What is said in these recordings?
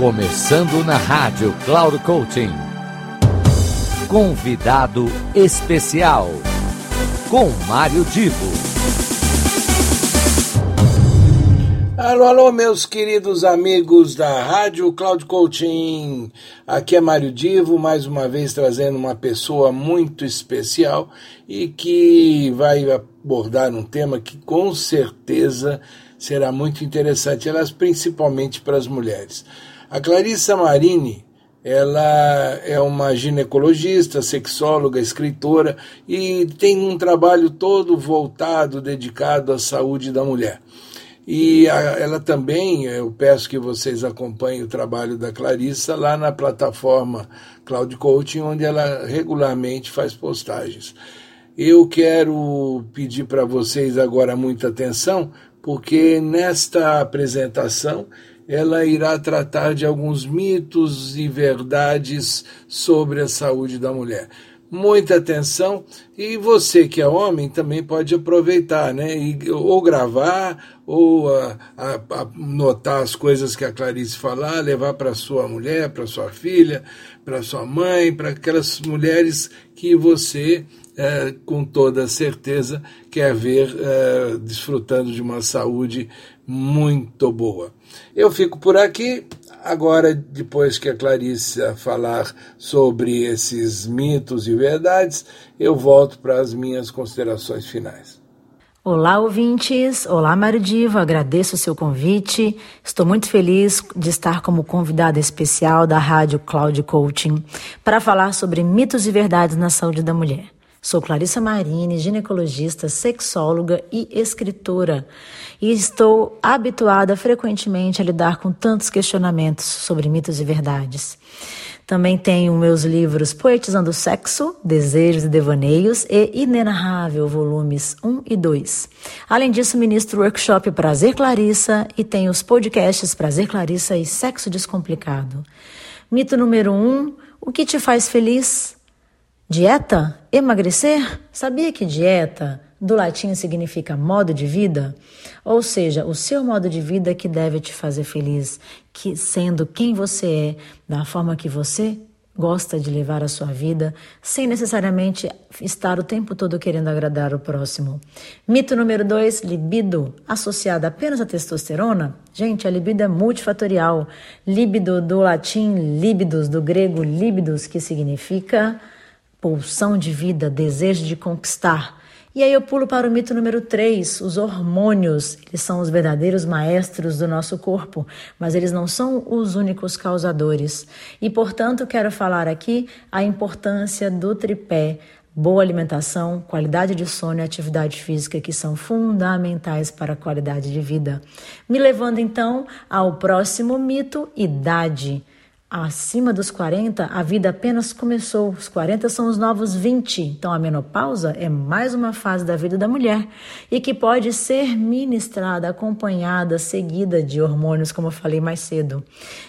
Começando na rádio Cloud Coaching. Convidado especial com Mário Divo. Alô, alô, meus queridos amigos da Rádio Cloud Coaching. Aqui é Mário Divo, mais uma vez trazendo uma pessoa muito especial e que vai abordar um tema que com certeza será muito interessante, elas principalmente para as mulheres. A Clarissa Marini, ela é uma ginecologista, sexóloga, escritora e tem um trabalho todo voltado, dedicado à saúde da mulher. E a, ela também, eu peço que vocês acompanhem o trabalho da Clarissa lá na plataforma Cloud Coaching, onde ela regularmente faz postagens. Eu quero pedir para vocês agora muita atenção, porque nesta apresentação ela irá tratar de alguns mitos e verdades sobre a saúde da mulher. Muita atenção e você que é homem também pode aproveitar, né? E, ou gravar, ou a, a, a notar as coisas que a Clarice falar, levar para sua mulher, para sua filha, para sua mãe, para aquelas mulheres que você é, com toda certeza quer ver é, desfrutando de uma saúde muito boa. Eu fico por aqui. Agora, depois que a Clarice falar sobre esses mitos e verdades, eu volto para as minhas considerações finais. Olá, ouvintes. Olá, Mário Divo. Agradeço o seu convite. Estou muito feliz de estar como convidada especial da Rádio Cloud Coaching para falar sobre mitos e verdades na saúde da mulher. Sou Clarissa Marini, ginecologista, sexóloga e escritora, e estou habituada frequentemente a lidar com tantos questionamentos sobre mitos e verdades. Também tenho meus livros Poetizando o Sexo, Desejos e Devaneios e Inenarrável, volumes 1 e 2. Além disso, ministro o workshop Prazer Clarissa e tenho os podcasts Prazer Clarissa e Sexo Descomplicado. Mito número 1, um, o que te faz feliz? Dieta? Emagrecer? Sabia que dieta do latim significa modo de vida? Ou seja, o seu modo de vida que deve te fazer feliz, que sendo quem você é, da forma que você gosta de levar a sua vida, sem necessariamente estar o tempo todo querendo agradar o próximo. Mito número 2, libido, associada apenas à testosterona? Gente, a libido é multifatorial. Libido do latim libidos, do grego libidos, que significa pulsão de vida, desejo de conquistar. E aí eu pulo para o mito número 3, os hormônios. Eles são os verdadeiros maestros do nosso corpo, mas eles não são os únicos causadores. E, portanto, quero falar aqui a importância do tripé, boa alimentação, qualidade de sono e atividade física, que são fundamentais para a qualidade de vida. Me levando então ao próximo mito, idade. Acima dos 40, a vida apenas começou. Os 40 são os novos 20. Então, a menopausa é mais uma fase da vida da mulher e que pode ser ministrada, acompanhada, seguida de hormônios, como eu falei mais cedo.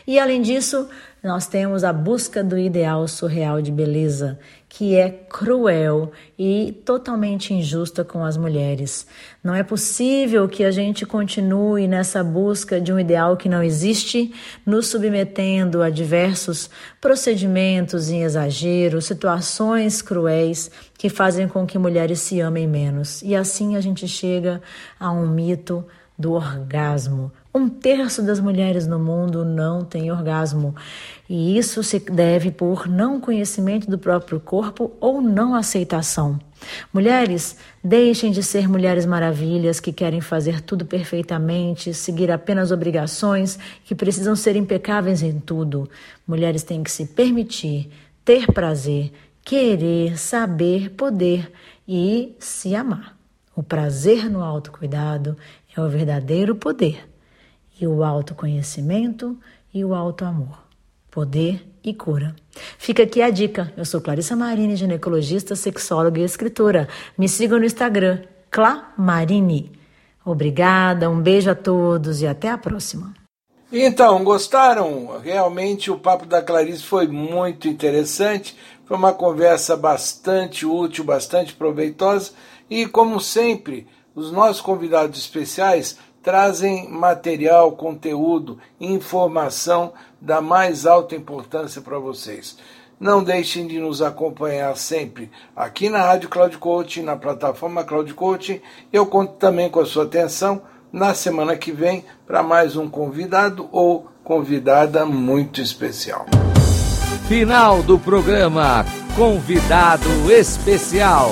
E, além disso, nós temos a busca do ideal surreal de beleza, que é cruel e totalmente injusta com as mulheres. Não é possível que a gente continue nessa busca de um ideal que não existe, nos submetendo a diversos procedimentos em exagero, situações cruéis que fazem com que mulheres se amem menos. E assim a gente chega a um mito do orgasmo. Um terço das mulheres no mundo não tem orgasmo, e isso se deve por não conhecimento do próprio corpo ou não aceitação. Mulheres, deixem de ser mulheres maravilhas que querem fazer tudo perfeitamente, seguir apenas obrigações, que precisam ser impecáveis em tudo. Mulheres têm que se permitir, ter prazer, querer, saber, poder e se amar. O prazer no autocuidado é o verdadeiro poder e o autoconhecimento e o autoamor. Poder e cura. Fica aqui a dica. Eu sou Clarissa Marini, ginecologista, sexóloga e escritora. Me sigam no Instagram, Clamarini. Obrigada, um beijo a todos e até a próxima. Então, gostaram? Realmente o papo da Clarice foi muito interessante. Foi uma conversa bastante útil, bastante proveitosa. E, como sempre, os nossos convidados especiais trazem material, conteúdo, informação da mais alta importância para vocês. Não deixem de nos acompanhar sempre aqui na Rádio Cloud Coaching, na plataforma Cloud Coaching. Eu conto também com a sua atenção na semana que vem para mais um convidado ou convidada muito especial. Final do programa Convidado Especial.